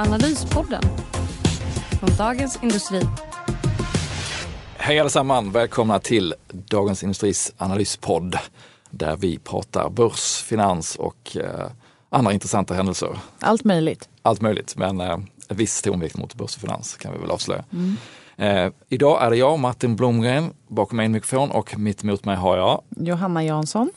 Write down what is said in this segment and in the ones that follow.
Analyspodden från Dagens Industri. Hej allesammans! Välkomna till Dagens Industris analyspodd där vi pratar börs, finans och eh, andra intressanta händelser. Allt möjligt. Allt möjligt, men eh, viss tonvikt mot börs och finans kan vi väl avslöja. Mm. Eh, idag är det jag, Martin Blomgren, bakom en mikrofon och mitt emot mig har jag Johanna Jansson.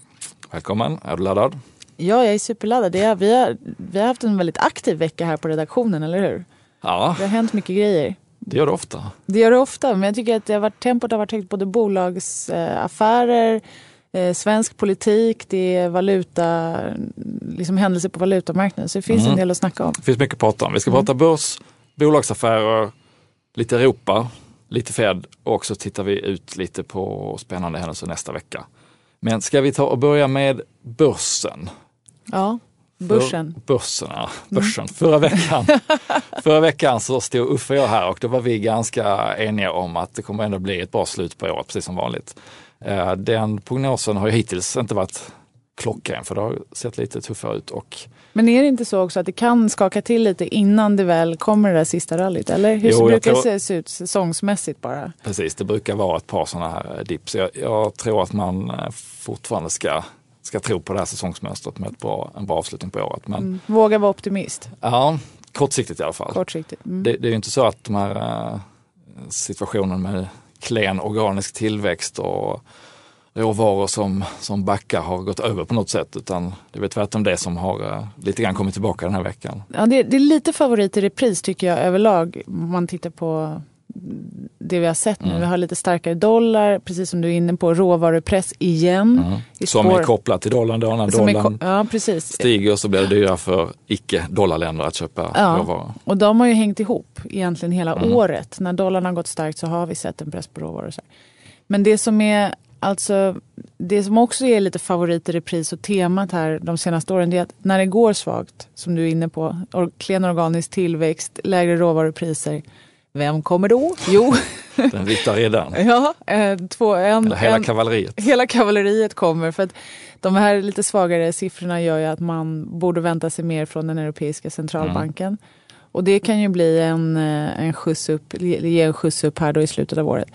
Välkommen! Är du laddad? Ja, jag är superladdad. Det är, vi, har, vi har haft en väldigt aktiv vecka här på redaktionen, eller hur? Ja. Det har hänt mycket grejer. Det gör det ofta. Det gör det ofta, men jag tycker att det har varit, tempot har varit högt. Både bolagsaffärer, eh, svensk politik, det är valuta, liksom händelser på valutamarknaden. Så det finns mm. en del att snacka om. Det finns mycket att prata om. Vi ska mm. prata börs, bolagsaffärer, lite Europa, lite Fed och så tittar vi ut lite på spännande händelser nästa vecka. Men ska vi ta och börja med börsen? Ja, börsen. För, börsen, ja, börsen. Mm. Förra, veckan, förra veckan så stod Uffe och jag här och då var vi ganska eniga om att det kommer ändå bli ett bra slut på året, precis som vanligt. Eh, den prognosen har ju hittills inte varit klockren för det har sett lite tuffare ut. Och men är det inte så också att det kan skaka till lite innan det väl kommer det där sista rallyt? Eller hur jo, brukar tror, det se ut säsongsmässigt bara? Precis, det brukar vara ett par sådana här dips. Jag, jag tror att man eh, fortfarande ska ska tro på det här säsongsmönstret med ett bra, en bra avslutning på året. Men, mm. Våga vara optimist. Ja, kortsiktigt i alla fall. Kortsiktigt. Mm. Det, det, är ju inte så att de här uh, situationen med klen organisk tillväxt och råvaror som, som backar har gått över på något sätt utan det är väl tvärtom det som har uh, lite grann kommit tillbaka den här veckan. Ja, det, det är lite favorit i repris tycker jag överlag om man tittar på det vi har sett nu. Mm. Vi har lite starkare dollar, precis som du är inne på, råvarupress igen. Mm. Som är kopplat till dollarn då, när dollarn ja, precis. stiger så blir det dyrare för icke-dollarländer att köpa ja. råvaror. Och de har ju hängt ihop egentligen hela mm. året. När dollarn har gått starkt så har vi sett en press på råvaror. Men det som är Alltså, det som också är lite favorit i repris och temat här de senaste åren det är att när det går svagt, som du är inne på, klen organisk tillväxt, lägre råvarupriser, vem kommer då? Jo, den vita redan. ja, eh, två, en, Eller hela en, kavalleriet. Hela kavalleriet kommer. För att de här lite svagare siffrorna gör ju att man borde vänta sig mer från den europeiska centralbanken. Mm. Och det kan ju bli en, eh, en skjuts upp, ge en skjuts upp här då i slutet av året.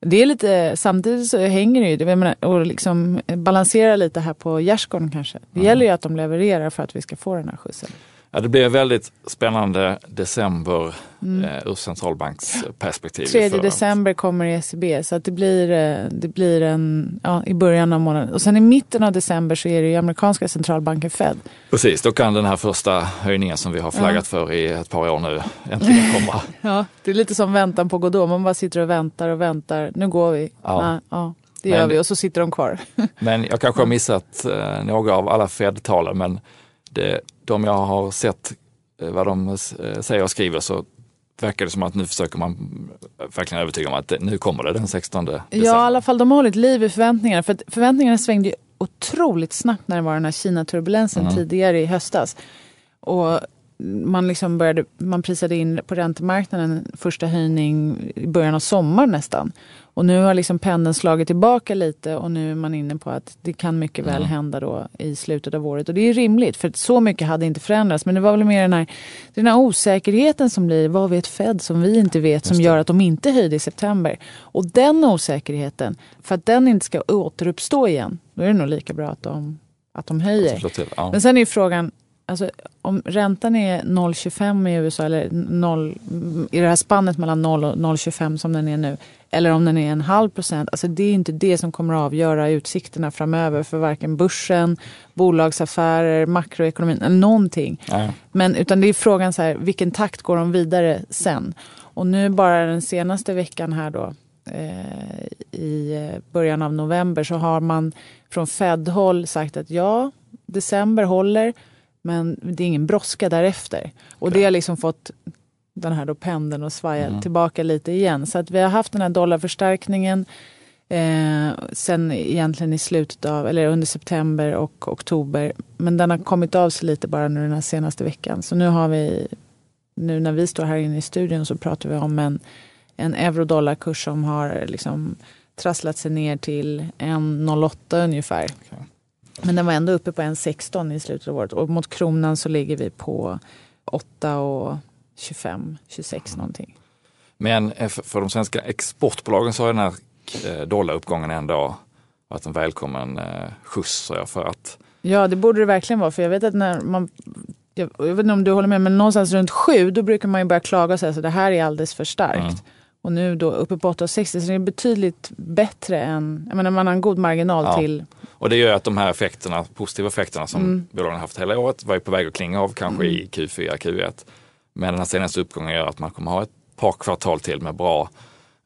Det är lite, samtidigt så hänger det ju, jag menar, och liksom balansera lite här på gärdsgården kanske. Det mm. gäller ju att de levererar för att vi ska få den här skjutsen. Ja, det blir väldigt spännande december mm. eh, ur centralbanksperspektiv. 3 december kommer ECB så att det blir, eh, det blir en, ja, i början av månaden. Och sen i mitten av december så är det ju amerikanska centralbanken Fed. Precis, då kan den här första höjningen som vi har flaggat ja. för i ett par år nu äntligen komma. ja, det är lite som väntan på Godot. Man bara sitter och väntar och väntar. Nu går vi. Ja. ja, ja det gör men, vi och så sitter de kvar. men jag kanske har missat eh, några av alla Fed-talen men det, de jag har sett eh, vad de eh, säger och skriver så verkar det som att nu försöker man verkligen övertyga om att nu kommer det den 16 december. Ja, i alla fall de har hållit liv i förväntningarna. För förväntningarna svängde ju otroligt snabbt när det var den här Kina-turbulensen mm. tidigare i höstas. Och man, liksom började, man prisade in på räntemarknaden första höjning i början av sommaren nästan. Och nu har liksom pendeln slagit tillbaka lite och nu är man inne på att det kan mycket väl hända då i slutet av året. Och det är rimligt för så mycket hade inte förändrats. Men det var väl mer den här, den här osäkerheten som blir, vad vet Fed som vi inte vet som gör att de inte höjde i september. Och den osäkerheten, för att den inte ska återuppstå igen, då är det nog lika bra att de, att de höjer. Men sen är frågan, Alltså, om räntan är 0,25 i USA, eller 0, i det här spannet mellan 0 och 0,25 som den är nu, eller om den är en halv procent, alltså det är inte det som kommer att avgöra utsikterna framöver för varken börsen, bolagsaffärer, makroekonomin eller någonting. Nej. Men, utan det är frågan så här, vilken takt går de vidare sen? Och nu bara den senaste veckan här då, eh, i början av november så har man från Fed-håll sagt att ja, december håller Men det är ingen brådska därefter. Och det har liksom fått den här då pendeln att svaja Mm. tillbaka lite igen. Så att vi har haft den här dollarförstärkningen eh, sen egentligen i slutet av, eller under september och oktober. Men den har kommit av sig lite bara nu den här senaste veckan. Så nu har vi, nu när vi står här inne i studion så pratar vi om en, en euro-dollarkurs som har liksom trasslat sig ner till 1,08 ungefär. Okej. Men den var ändå uppe på 1,16 i slutet av året. Och mot kronan så ligger vi på 8 och 25, 26 någonting. Men eh, för de svenska exportbolagen så har den här eh, dollaruppgången ändå varit en välkommen eh, skjuts så jag, för att Ja, det borde det verkligen vara. För jag vet att när man... Jag, jag vet inte om du håller med, men någonstans runt sju då brukar man ju börja klaga och säga att det här är alldeles för starkt. Mm. Och nu då uppe på 8,60 så det är betydligt bättre än... Jag menar man har en god marginal Ja. till... Och det gör att de här effekterna, positiva effekterna som Mm. bolagen haft hela året var ju på väg att klinga av kanske i Q4, Q1. Men den här senaste uppgången gör att man kommer ha ett par kvartal till med bra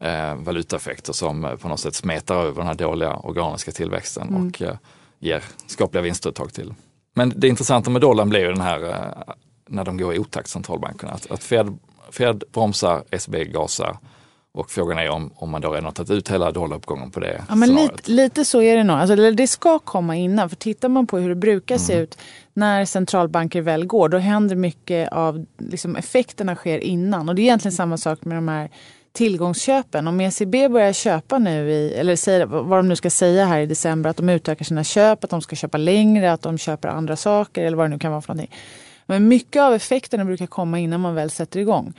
eh, valutaeffekter som eh, på något sätt smetar över den här dåliga organiska tillväxten Mm. och eh, ger skapliga vinster ett tag till. Men det intressanta med dollarn blir ju den här eh, när de går i otakt, centralbankerna. Att, att Fed, Fed bromsar, SEB gasar och frågan är om, om man då redan har tagit ut hela dollaruppgången på det Ja, men lite, lite så är det nog. Alltså, det ska komma innan. För tittar man på hur det brukar se Mm. ut när centralbanker väl går, då händer mycket av liksom, effekterna sker innan. Och det är egentligen samma sak med de här tillgångsköpen. Om ECB börjar köpa nu, i, eller säger, vad de nu ska säga här i december, att de utökar sina köp, att de ska köpa längre, att de köper andra saker eller vad det nu kan vara för någonting. Men mycket av effekterna brukar komma innan man väl sätter igång.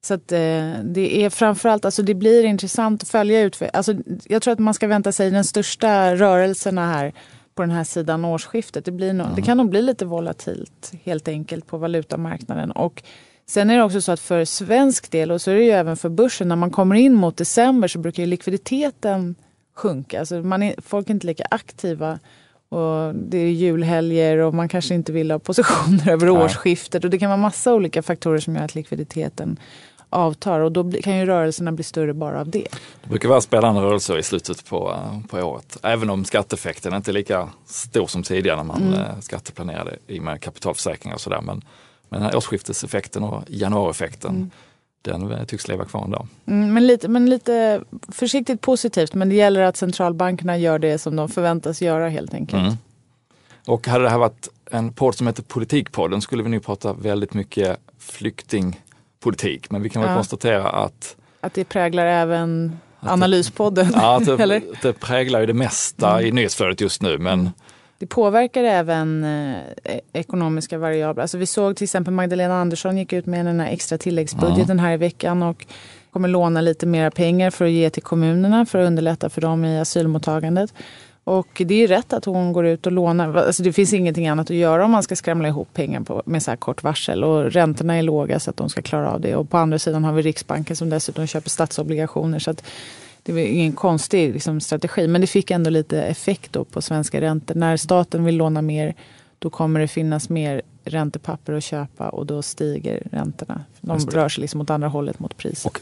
Så att, eh, det är framförallt, alltså det blir intressant att följa ut. Alltså, jag tror att man ska vänta sig den största rörelserna här på den här sidan årsskiftet. Det, blir nog, det kan nog bli lite volatilt helt enkelt på valutamarknaden. Och sen är det också så att för svensk del och så är det ju även för börsen, när man kommer in mot december så brukar likviditeten sjunka. Alltså man är, folk är inte lika aktiva. Och det är julhelger och man kanske inte vill ha positioner över Nej. årsskiftet. Och det kan vara massa olika faktorer som gör att likviditeten avtar. Och då kan ju rörelserna bli större bara av det. Det brukar vara spännande rörelser i slutet på, eh, på året. Även om skatteeffekten inte är lika stor som tidigare när man Mm. eh, skatteplanerade i och med kapitalförsäkringar och sådär. Men, men årsskifteseffekten och januarieffekten, den tycks leva kvar ändå. Mm, men, lite, men lite försiktigt positivt. Men det gäller att centralbankerna gör det som de förväntas göra helt enkelt. Mm. Och hade det här varit en podd som heter Politikpodden skulle vi nu prata väldigt mycket flyktingpolitik. Men vi kan väl Ja. konstatera att Att det präglar även analyspodden. Ja, att det, det präglar ju det mesta Mm. i nyhetsflödet just nu. Men Det påverkar även eh, e- ekonomiska variabler. Alltså vi såg till exempel Magdalena Andersson gick ut med den här extra tilläggsbudgeten här i veckan och kommer låna lite mera pengar för att ge till kommunerna för att underlätta för dem i asylmottagandet. Och det är ju rätt att hon går ut och lånar. Alltså det finns ingenting annat att göra om man ska skramla ihop pengar på, med så här kort varsel. Och räntorna är låga så att de ska klara av det. Och på andra sidan har vi Riksbanken som dessutom köper statsobligationer. Så att det var ingen konstig liksom, strategi. Men det fick ändå lite effekt på svenska räntor. När staten vill låna mer då kommer det finnas mer räntepapper att köpa och då stiger räntorna. De rör sig liksom åt andra hållet mot priset. och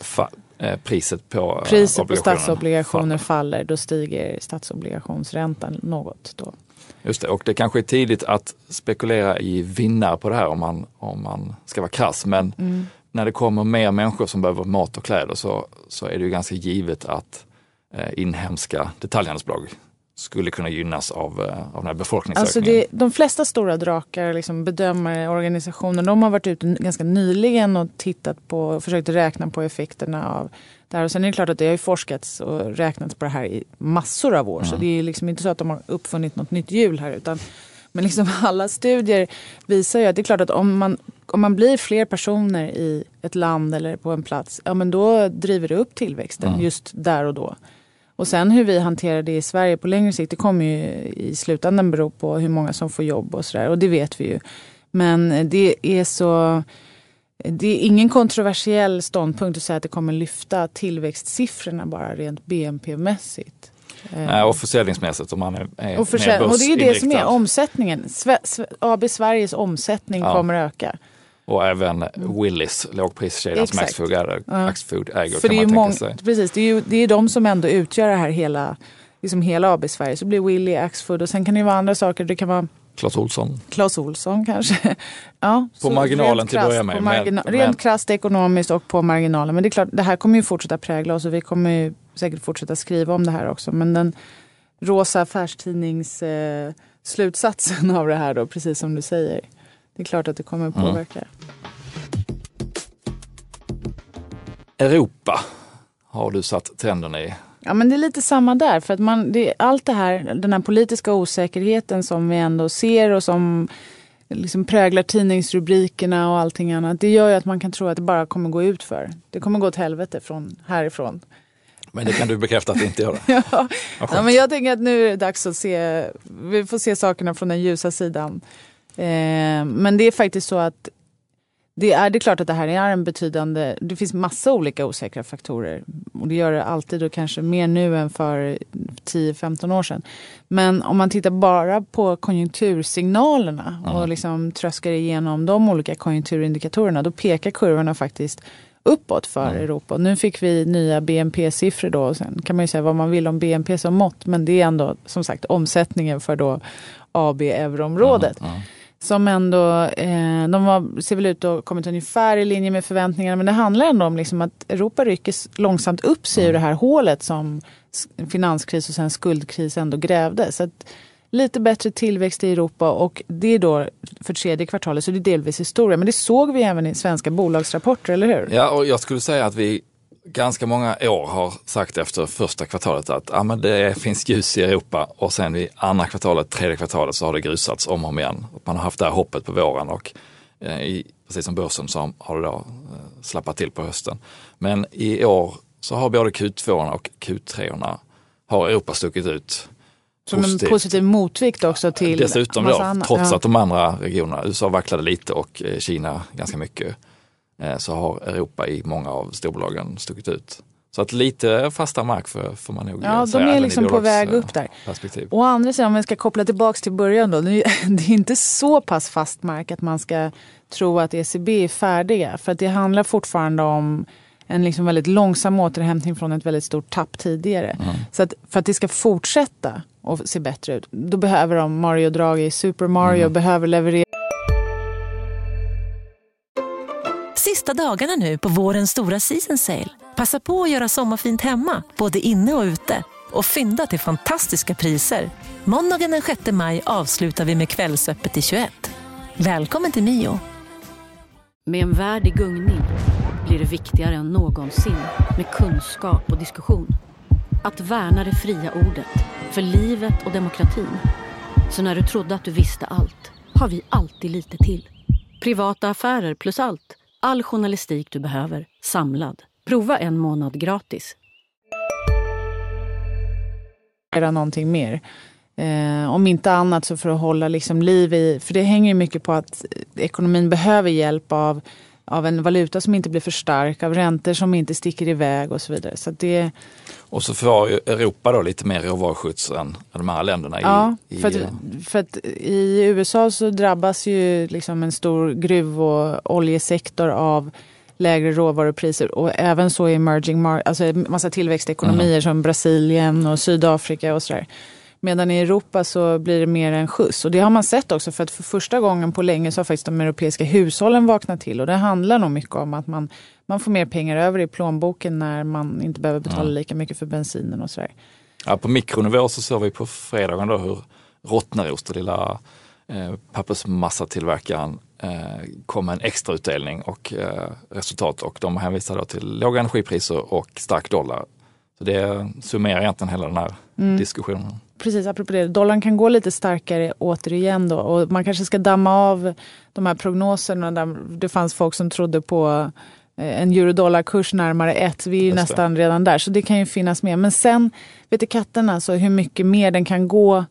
eh, priset på eh, Priset på statsobligationer faller. faller, då stiger statsobligationsräntan något. Då. Just det, och det kanske är tidigt att spekulera i vinnare på det här om man, om man ska vara krass. Men Mm. När det kommer mer människor som behöver mat och kläder så, så är det ju ganska givet att eh, inhemska detaljhandelsbolag skulle kunna gynnas av, eh, av den här befolkningsökningen. Alltså det, de flesta stora drakar, liksom bedömare, organisationer, de har varit ute ganska nyligen och tittat på och försökt räkna på effekterna av det här. Och sen är det klart att det har ju forskats och räknats på det här i massor av år. Så det är liksom inte så att de har uppfunnit något nytt hjul här. Utan, men liksom alla studier visar ju att det är klart att om man, om man blir fler personer i ett land eller på en plats, ja men då driver det upp tillväxten just där och då. Och sen hur vi hanterar det i Sverige på längre sikt, det kommer ju i slutändan bero på hur många som får jobb och sådär. Och det vet vi ju. Men det är så... Det är ingen kontroversiell ståndpunkt att säga att det kommer lyfta tillväxtsiffrorna bara rent BNP-mässigt. Eh, Nej, och försäljningsmässigt om man är, är och, försälj- och det är ju det som är omsättningen. Sve- AB Sveriges omsättning Ja. kommer öka. Och även Willys, lågpriskedjan som. Axfood äger, Ja. Axfood äger För kan det är, man ju tänka mång- sig. precis, det är ju det är de som ändå utgör det här hela, liksom hela AB Sverige. Så blir Willy, Axfood och sen kan det vara andra saker. Det kan vara Clas Ohlson. Clas Ohlson kanske. ja, på marginalen till att börja med. Margina men, rent krasst ekonomiskt och på marginalen. Men det är klart, det här kommer ju fortsätta prägla oss och vi kommer ju säkert fortsätta skriva om det här också. Men den rosa affärstidnings eh, slutsatsen av det här då, precis som du säger. Det är klart att det kommer påverka. Mm. Europa har du satt tänderna i. Ja men det är lite samma där. För att man, det, allt det här, den här politiska osäkerheten som vi ändå ser och som liksom präglar tidningsrubrikerna och allting annat. Det gör ju att man kan tro att det bara kommer gå ut för. Det kommer gå åt helvete från härifrån. Men det kan du bekräfta att det inte gör? ja. ja, men jag tänker att nu är det dags att se, vi får se sakerna från den ljusa sidan. Eh, men det är faktiskt så att det är, det är klart att det här är en betydande, det finns massa olika osäkra faktorer. Och det gör det alltid och kanske mer nu än för 10-15 år sedan. Men om man tittar bara på konjunktursignalerna mm. och liksom tröskar igenom de olika konjunkturindikatorerna, då pekar kurvorna faktiskt uppåt för mm. Europa. Nu fick vi nya BNP-siffror då. Och sen kan man ju säga vad man vill om BNP som mått. Men det är ändå som sagt omsättningen för då AB euroområdet. Mm. Mm som ändå, eh, de var, ser väl ut att ha kommit ungefär i linje med förväntningarna. Men det handlar ändå om liksom att Europa rycker långsamt upp sig ur det här hålet som finanskris och sen skuldkris ändå grävde. Så att, lite bättre tillväxt i Europa och det är då för tredje kvartalet så det är delvis historia. Men det såg vi även i svenska bolagsrapporter, eller hur? Ja, och jag skulle säga att vi ganska många år har sagt efter första kvartalet att ja, men det finns ljus i Europa och sen i andra kvartalet, tredje kvartalet så har det grusats om och om igen. Man har haft det här hoppet på våren och eh, i, precis som börsen så har det då eh, slappat till på hösten. Men i år så har både Q2 och Q3 har Europa stuckit ut. Som positivt. en positiv motvikt också till Dessutom då, trots ja. att de andra regionerna, USA vacklade lite och eh, Kina ganska mycket så har Europa i många av storbolagen stuckit ut. Så att lite fasta mark får, får man nog Ja, de är liksom på väg upp där. Perspektiv. Å andra sidan, om vi ska koppla tillbaks till början då. Det är inte så pass fast mark att man ska tro att ECB är färdiga. För att det handlar fortfarande om en liksom väldigt långsam återhämtning från ett väldigt stort tapp tidigare. Mm. Så att för att det ska fortsätta och se bättre ut, då behöver de Mario Draghi, Super Mario, mm. behöver leverera Sista dagarna nu på vårens stora season sale. Passa på att göra sommarfint hemma, både inne och ute. Och fynda till fantastiska priser. Måndagen den 6 maj avslutar vi med Kvällsöppet i 21. Välkommen till Mio. Med en värld i gungning blir det viktigare än någonsin med kunskap och diskussion. Att värna det fria ordet, för livet och demokratin. Så när du trodde att du visste allt, har vi alltid lite till. Privata affärer plus allt All journalistik du behöver, samlad. Prova en månad gratis. Göra någonting mer. Eh, om inte annat så för att hålla liksom liv i, för det hänger ju mycket på att eh, ekonomin behöver hjälp av, av en valuta som inte blir för stark, av räntor som inte sticker iväg och så vidare. Så det, och så får Europa då lite mer råvaruskjuts än de här länderna. Ja, i, för, att, för att i USA så drabbas ju liksom en stor gruv och oljesektor av lägre råvarupriser och även så i emerging markets, alltså massa tillväxtekonomier mm. som Brasilien och Sydafrika och sådär. Medan i Europa så blir det mer en skjuts. Och det har man sett också för att för första gången på länge så har faktiskt de europeiska hushållen vaknat till. Och det handlar nog mycket om att man, man får mer pengar över i plånboken när man inte behöver betala lika mycket för bensinen och sådär. Ja, på mikronivå så såg vi på fredagen då hur Rottneros, den lilla eh, pappersmassatillverkaren, eh, kom med en extrautdelning och eh, resultat och de hänvisade till låga energipriser och stark dollar. Så det summerar egentligen hela den här mm. diskussionen precis apropå det, dollarn kan gå lite starkare återigen då och man kanske ska damma av de här prognoserna där det fanns folk som trodde på eh, en eurodollarkurs närmare ett. Vi är nästan redan där, så det kan ju finnas med. Men sen vet du katten alltså hur mycket mer den kan gå.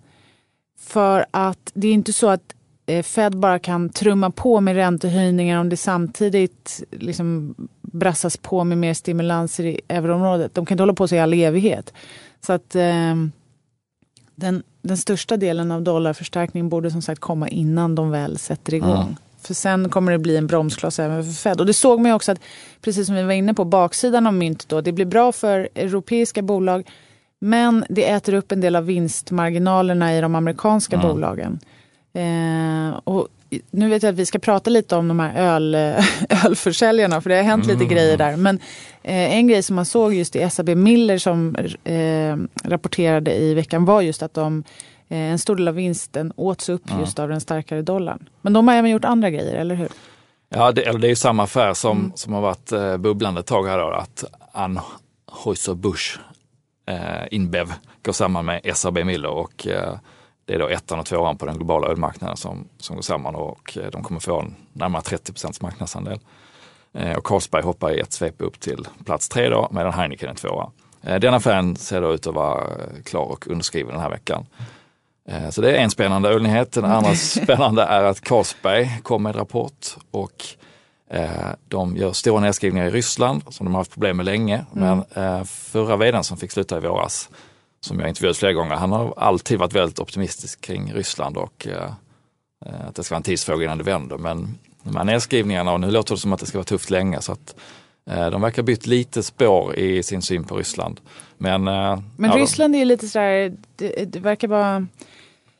För att det är inte så att eh, Fed bara kan trumma på med räntehöjningar om det samtidigt liksom brassas på med mer stimulanser i euroområdet. De kan inte hålla på så i all evighet. Så att eh, den, den största delen av dollarförstärkningen borde som sagt komma innan de väl sätter igång. Mm. För sen kommer det bli en bromskloss även för Fed. Och det såg man ju också att, precis som vi var inne på, baksidan av mynt då, det blir bra för europeiska bolag men det äter upp en del av vinstmarginalerna i de amerikanska mm. bolagen. Eh, och nu vet jag att vi ska prata lite om de här öl, ölförsäljarna för det har hänt lite grejer där. Men eh, en grej som man såg just i SAB Miller som eh, rapporterade i veckan var just att de eh, en stor del av vinsten åts upp just av den starkare dollarn. Men de har även gjort andra grejer, eller hur? Ja, det, eller det är ju samma affär som, som har varit eh, bubblande ett tag här då, att Anheuser-Busch eh, Inbev går samman med SAB Miller och eh, det är då ettan och tvåan på den globala ölmarknaden som, som går samman och eh, de kommer få en närmare 30 procents marknadsandel. Eh, och Carlsberg hoppar i ett svep upp till plats tre då, medan Heineken är tvåa. Eh, den affären ser då ut att vara klar och underskriven den här veckan. Så det är en spännande ölnyhet. Den andra spännande är att Carlsberg kom med en rapport och de gör stora nedskrivningar i Ryssland som de har haft problem med länge. Men eh, förra vdn som fick sluta i våras, som jag intervjuat flera gånger, han har alltid varit väldigt optimistisk kring Ryssland och eh, eh, att det ska vara en tidsfråga innan det vänder. Men de här nedskrivningarna, och nu låter det som att det ska vara tufft länge, så att eh, de verkar ha bytt lite spår i sin syn på Ryssland. Men, eh, Men ja, Ryssland är ju lite sådär, det, det verkar vara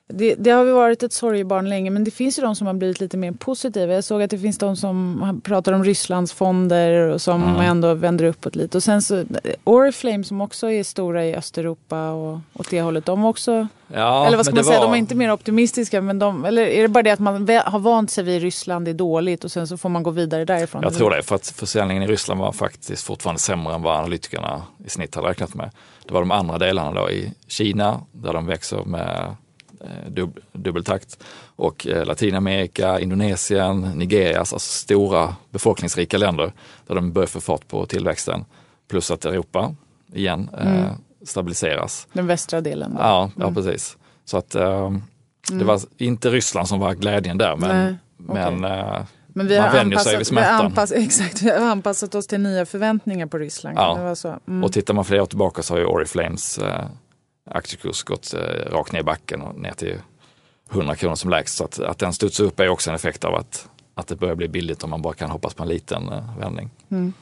det, det har varit ett sorgebarn länge men det finns ju de som har blivit lite mer positiva. Jag såg att det finns de som pratar om Rysslands fonder och som Mm. ändå vänder uppåt lite. Och sen så Oriflame som också är stora i Östeuropa och åt det hållet. De också, Ja, eller vad ska man säga, var- de är inte mer optimistiska. Men de, eller är det bara det att man har vant sig vid Ryssland är dåligt och sen så får man gå vidare därifrån? Jag tror det, för att försäljningen i Ryssland var faktiskt fortfarande sämre än vad analytikerna i snitt hade räknat med. Det var de andra delarna då i Kina där de växer med dub, dubbeltakt och eh, Latinamerika, Indonesien, Nigeria, alltså stora befolkningsrika länder där de börjar få fart på tillväxten. Plus att Europa igen eh, stabiliseras. Den västra delen. då. Ja, ja precis. Så att eh, det var inte Ryssland som var glädjen där men, Nej, okej. men eh, Men vi har, anpassat, vi, har anpassat, exakt, vi har anpassat oss till nya förväntningar på Ryssland. Ja. Mm. Och tittar man flera år tillbaka så har ju Oriflames eh, aktiekurs gått eh, rakt ner i backen och ner till 100 kronor som lägst. Så att, att den studsar upp är också en effekt av att, att det börjar bli billigt om man bara kan hoppas på en liten eh, vändning. Mm.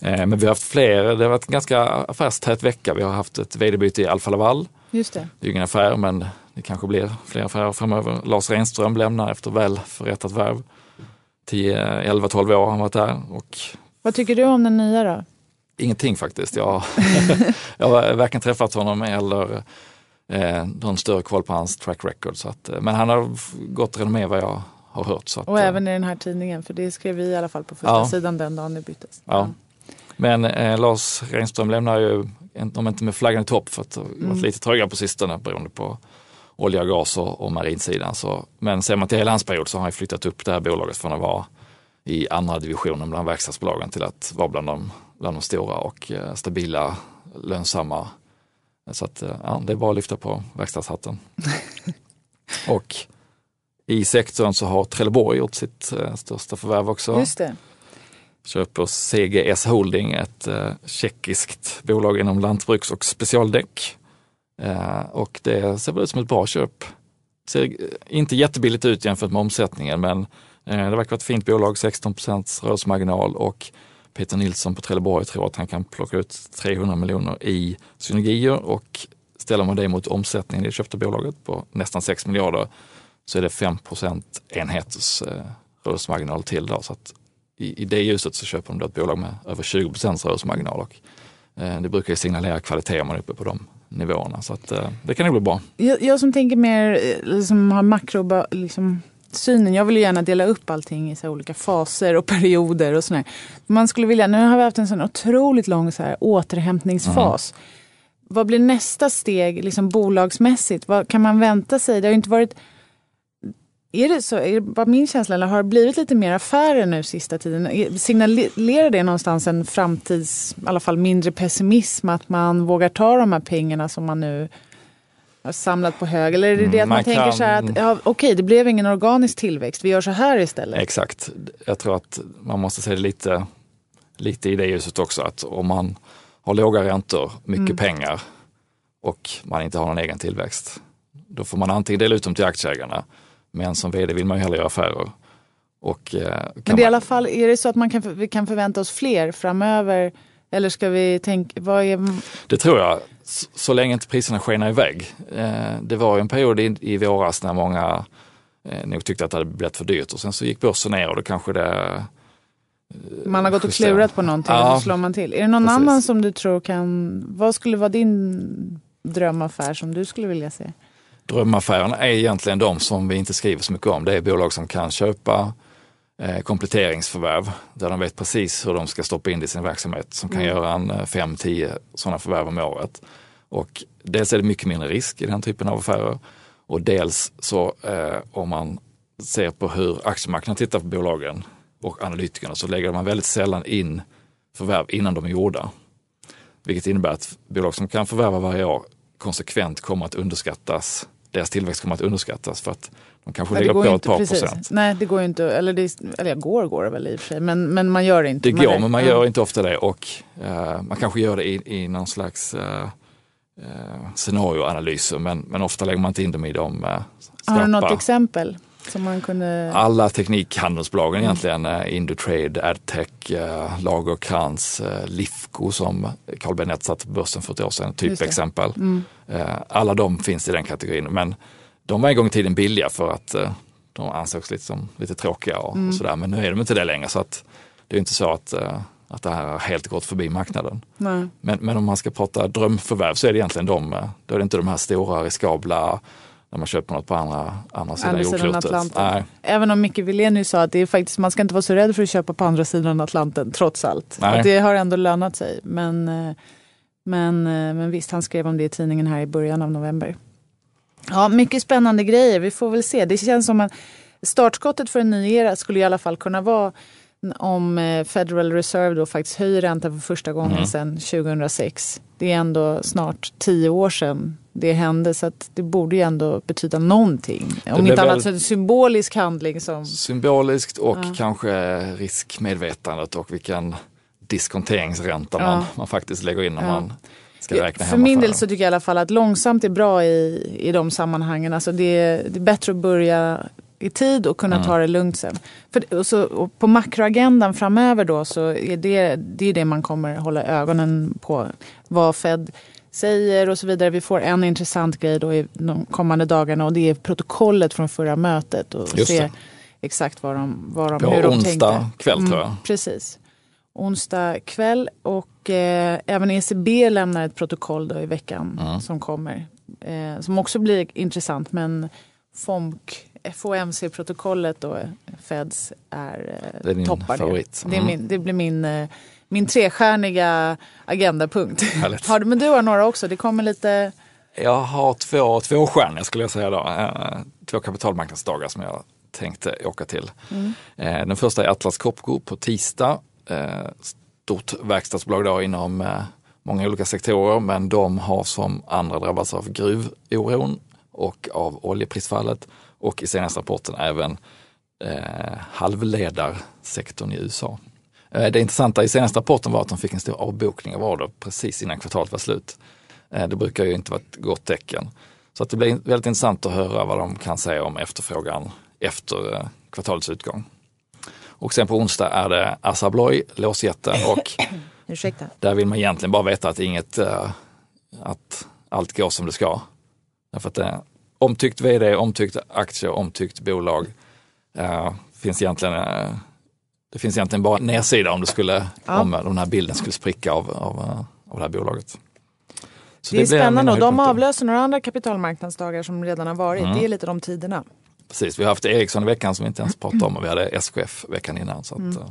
Eh, men vi har haft fler, det har varit en ganska affärstät vecka. Vi har haft ett vd-byte i Alfa Laval. Just det. Det är ju ingen affär men det kanske blir fler affärer framöver. Lars Renström lämnar efter väl förrättat värv. 10, 11, 12 år har han varit där och Vad tycker du om den nya då? Ingenting faktiskt. Jag, jag har varken träffat honom eller eh, någon större koll på hans track record. Så att, eh, men han har gott renommé vad jag har hört. Så att, Och eh, även i den här tidningen, för det skrev vi i alla fall på första Ja. sidan den dagen det byttes. Ja. Men eh, Lars Renström lämnar ju, om inte med flaggan i topp, för att det har varit Mm. lite trögare på sistone beroende på olja gas och, och marinsidan. Så, men ser man till hela hans period så har han flyttat upp det här bolaget från att vara i andra divisionen bland verkstadsbolagen till att vara bland de, bland de stora och eh, stabila, lönsamma. Så att, eh, ja, det är bara att lyfta på verkstadshatten. och i sektorn så har Trelleborg gjort sitt eh, största förvärv också Just det. köper CGS Holding, ett tjeckiskt bolag inom lantbruks och specialdäck. Och det ser väl ut som ett bra köp. Ser inte jättebilligt ut jämfört med omsättningen men det verkar vara ett fint bolag, 16 rörelsemarginal och Peter Nilsson på Trelleborg tror att han kan plocka ut 300 miljoner i synergier och ställer man det mot omsättningen i det köpta bolaget på nästan 6 miljarder så är det 5 enheters eh, rörelsemarginal till. Då, så att i, i det ljuset så köper de då ett bolag med över 20 rörelsemarginal. Och, eh, det brukar ju signalera kvalitet om man är uppe på de nivåerna. Så att, eh, det kan nog bli bra. Jag, jag som tänker mer, som liksom har makro, liksom, synen. Jag vill ju gärna dela upp allting i så olika faser och perioder och sådär. Man skulle vilja, nu har vi haft en sån otroligt lång så här återhämtningsfas. Vad blir nästa steg liksom bolagsmässigt? Vad kan man vänta sig? Det har ju inte varit är det så, är det bara min känsla eller har det blivit lite mer affärer nu sista tiden? Signalerar det någonstans en framtids, i alla fall mindre pessimism att man vågar ta de här pengarna som man nu samlat på hög? Eller är det det att Mm, man, man tänker kan- så här att ja, okej, det blev ingen organisk tillväxt, vi gör så här istället? Exakt. Jag tror att man måste se det lite, lite i det ljuset också. Att om man har låga räntor, mycket pengar och man inte har någon egen tillväxt. Då får man antingen dela ut dem till aktieägarna. Men som vd vill man ju hellre göra affärer. Och, eh, Men i alla fall, är det så att man kan, vi kan förvänta oss fler framöver? Eller ska vi tänka, vad är, Det tror jag, så, länge inte priserna skenar iväg. Eh, det var ju en period i, våras när många eh, nog tyckte att det hade blivit för dyrt och sen så gick börsen ner och då kanske det Man har gått och klurat på någonting Ja. och så slår man till. Är det någon Precis. annan som du tror kan, vad skulle vara din drömaffär som du skulle vilja se? Drömaffären är egentligen de som vi inte skriver så mycket om. Det är bolag som kan köpa eh, kompletteringsförvärv där de vet precis hur de ska stoppa in det i sin verksamhet. Som kan göra en 5-10 sådana förvärv om året. Och dels är det mycket mindre risk i den typen av affärer. Och dels så eh, om man ser på hur aktiemarknaden tittar på bolagen och analytikerna så lägger man väldigt sällan in förvärv innan de är gjorda. Vilket innebär att bolag som kan förvärva varje år konsekvent kommer att underskattas. Deras tillväxt kommer att underskattas för att de kanske det lägger på ett par precis. procent. Nej, det går ju inte. Eller, det, eller går går det väl i och för sig. Men, men man gör det inte. Det går, men man gör inte ofta det och eh, man kanske gör det i, i någon slags eh, eh, scenarioanalyser men, men ofta lägger man inte in dem i de eh, Har du något skarpa. exempel? Som man kunde... Alla teknikhandelsbolagen Mm. egentligen, eh, Indutrade, Adtech, eh, Lagerkrans, eh, Lifco som Carl Bennet satte på börsen för ett år sedan. Mm. typexempel. Eh, alla de finns i den kategorin men de var en gång i tiden billiga för att de ansågs lite som lite tråkiga och, Mm. och sådär men nu är de inte det längre så att det är inte så att, att det här har helt gått förbi marknaden. Nej. Men, men om man ska prata drömförvärv så är det egentligen de, eh, då är det inte de här stora riskabla när man köper något på andra, andra sidan Andra sidan. Atlanten. Nej, Även om Micke Wilenius sa att det är faktiskt, man ska inte vara så rädd för att köpa på andra sidan Atlanten, trots allt. Det har ändå lönat sig. Men, eh, men, eh, men visst, han skrev om det i tidningen här i början av november. Ja, mycket spännande grejer. Vi får väl se. Det känns som att startskottet för en ny era skulle i alla fall kunna vara om eh, Federal Reserve då faktiskt höjer räntan för första gången Mm. sedan 2006. Det är ändå snart tio år sedan det hände så att det borde ju ändå betyda någonting. Om inte annat så en symbolisk handling som... Symboliskt och Ja. kanske riskmedvetandet och vilken diskonteringsränta Ja. man, man faktiskt lägger in när Ja. man ska räkna För min del så tycker jag i alla fall att långsamt är bra i, i de sammanhangen. Alltså det, är, det är bättre att börja i tid och kunna Mm. ta det lugnt sen. För, och så, och på makroagendan framöver då så är det, det är det man kommer hålla ögonen på. Vad Fed säger och så vidare. Vi får en intressant grej då i de kommande dagarna och det är protokollet från förra mötet. Och Just se det. exakt vad de, vad de, På hur de onsdag tänkte. kväll tror jag. Precis. Onsdag kväll och eh, även ECB lämnar ett protokoll då i veckan Mm. som kommer. Eh, som också blir intressant men FOMC, FOMC-protokollet då, Feds, är, eh, Det är din toppar favorit. det. Det, Mm. min, det blir min, eh, min trestjärniga agendapunkt. Har du, men du har några också, det kommer lite... Jag har två, två stjärnor skulle jag säga då. Eh, Två kapitalmarknadsdagar som jag tänkte åka till. Mm. Eh, Den första är Atlas Copco på tisdag. Eh, Stort verkstadsbolag då inom eh, många olika sektorer men de har som andra drabbats av gruvoron och av oljeprisfallet och i senaste rapporten även eh, halvledarsektorn i USA. Eh, det intressanta i senaste rapporten var att de fick en stor avbokning av order precis innan kvartalet var slut. Eh, det brukar ju inte vara ett gott tecken. Så att det blir väldigt intressant att höra vad de kan säga om efterfrågan efter eh, kvartalets utgång. Och sen på onsdag är det Assa Abloy, låsjätten och Ursäkta. där vill man egentligen bara veta att inget, eh, att allt går som det ska. Därför att det omtyckt vd, omtyckt aktier, omtyckt bolag. Eh, finns egentligen, eh, det finns egentligen bara nedsida om det skulle, Ja. om den här bilden skulle spricka av, av, eh, av det här bolaget. Så Det är blir spännande och de avlöser några andra kapitalmarknadsdagar som redan har varit. Mm. Det är lite de tiderna. Precis, vi har haft Ericsson i veckan som vi inte ens pratade om och vi hade SKF veckan innan. Så att, Mm. eh,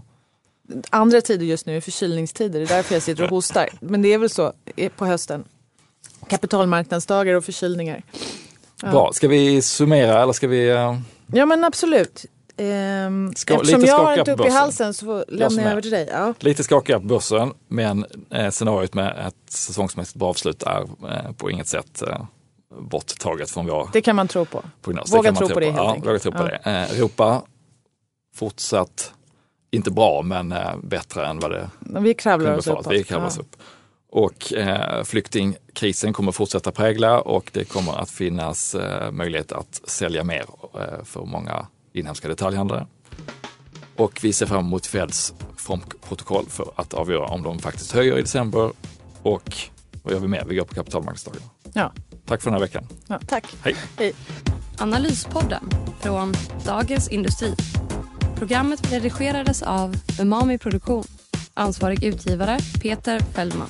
andra tider just nu är förkylningstider. Det är därför jag sitter och hostar. Men det är väl så eh, på hösten. Kapitalmarknadsdagar och förkylningar. Bra, ska vi summera eller ska vi? eh, Ja men absolut. Ehm, Ska- eftersom jag har inte upp i halsen så lämnar jag över till dig. Ja. Lite skakiga på börsen, men eh, scenariot med ett säsongsmässigt bra avslut är eh, på inget sätt eh, borttaget från vår Det kan man tro på. prognos. Våga kan man tro på det, helt Ja, enkelt. våga tro på Ja. det. Eh, Europa fortsatt, inte bra, men eh, bättre än vad det Vi kravlar kunde oss befaras. uppåt. Vi kravlar oss upp. Och eh, flyktingkrisen kommer fortsätta prägla och det kommer att finnas eh, möjlighet att sälja mer eh, för många inhemska detaljhandlare. Och vi ser fram emot Feds FOMC-protokoll för att avgöra om de faktiskt höjer i december. Och vad gör vi mer? Vi går på kapitalmarknadsdagen. Ja. Tack för den här veckan. Ja, tack. Hej! Hej. Analyspodden från Dagens Industri. Programmet redigerades av Umami Produktion. Ansvarig utgivare Peter Fellman.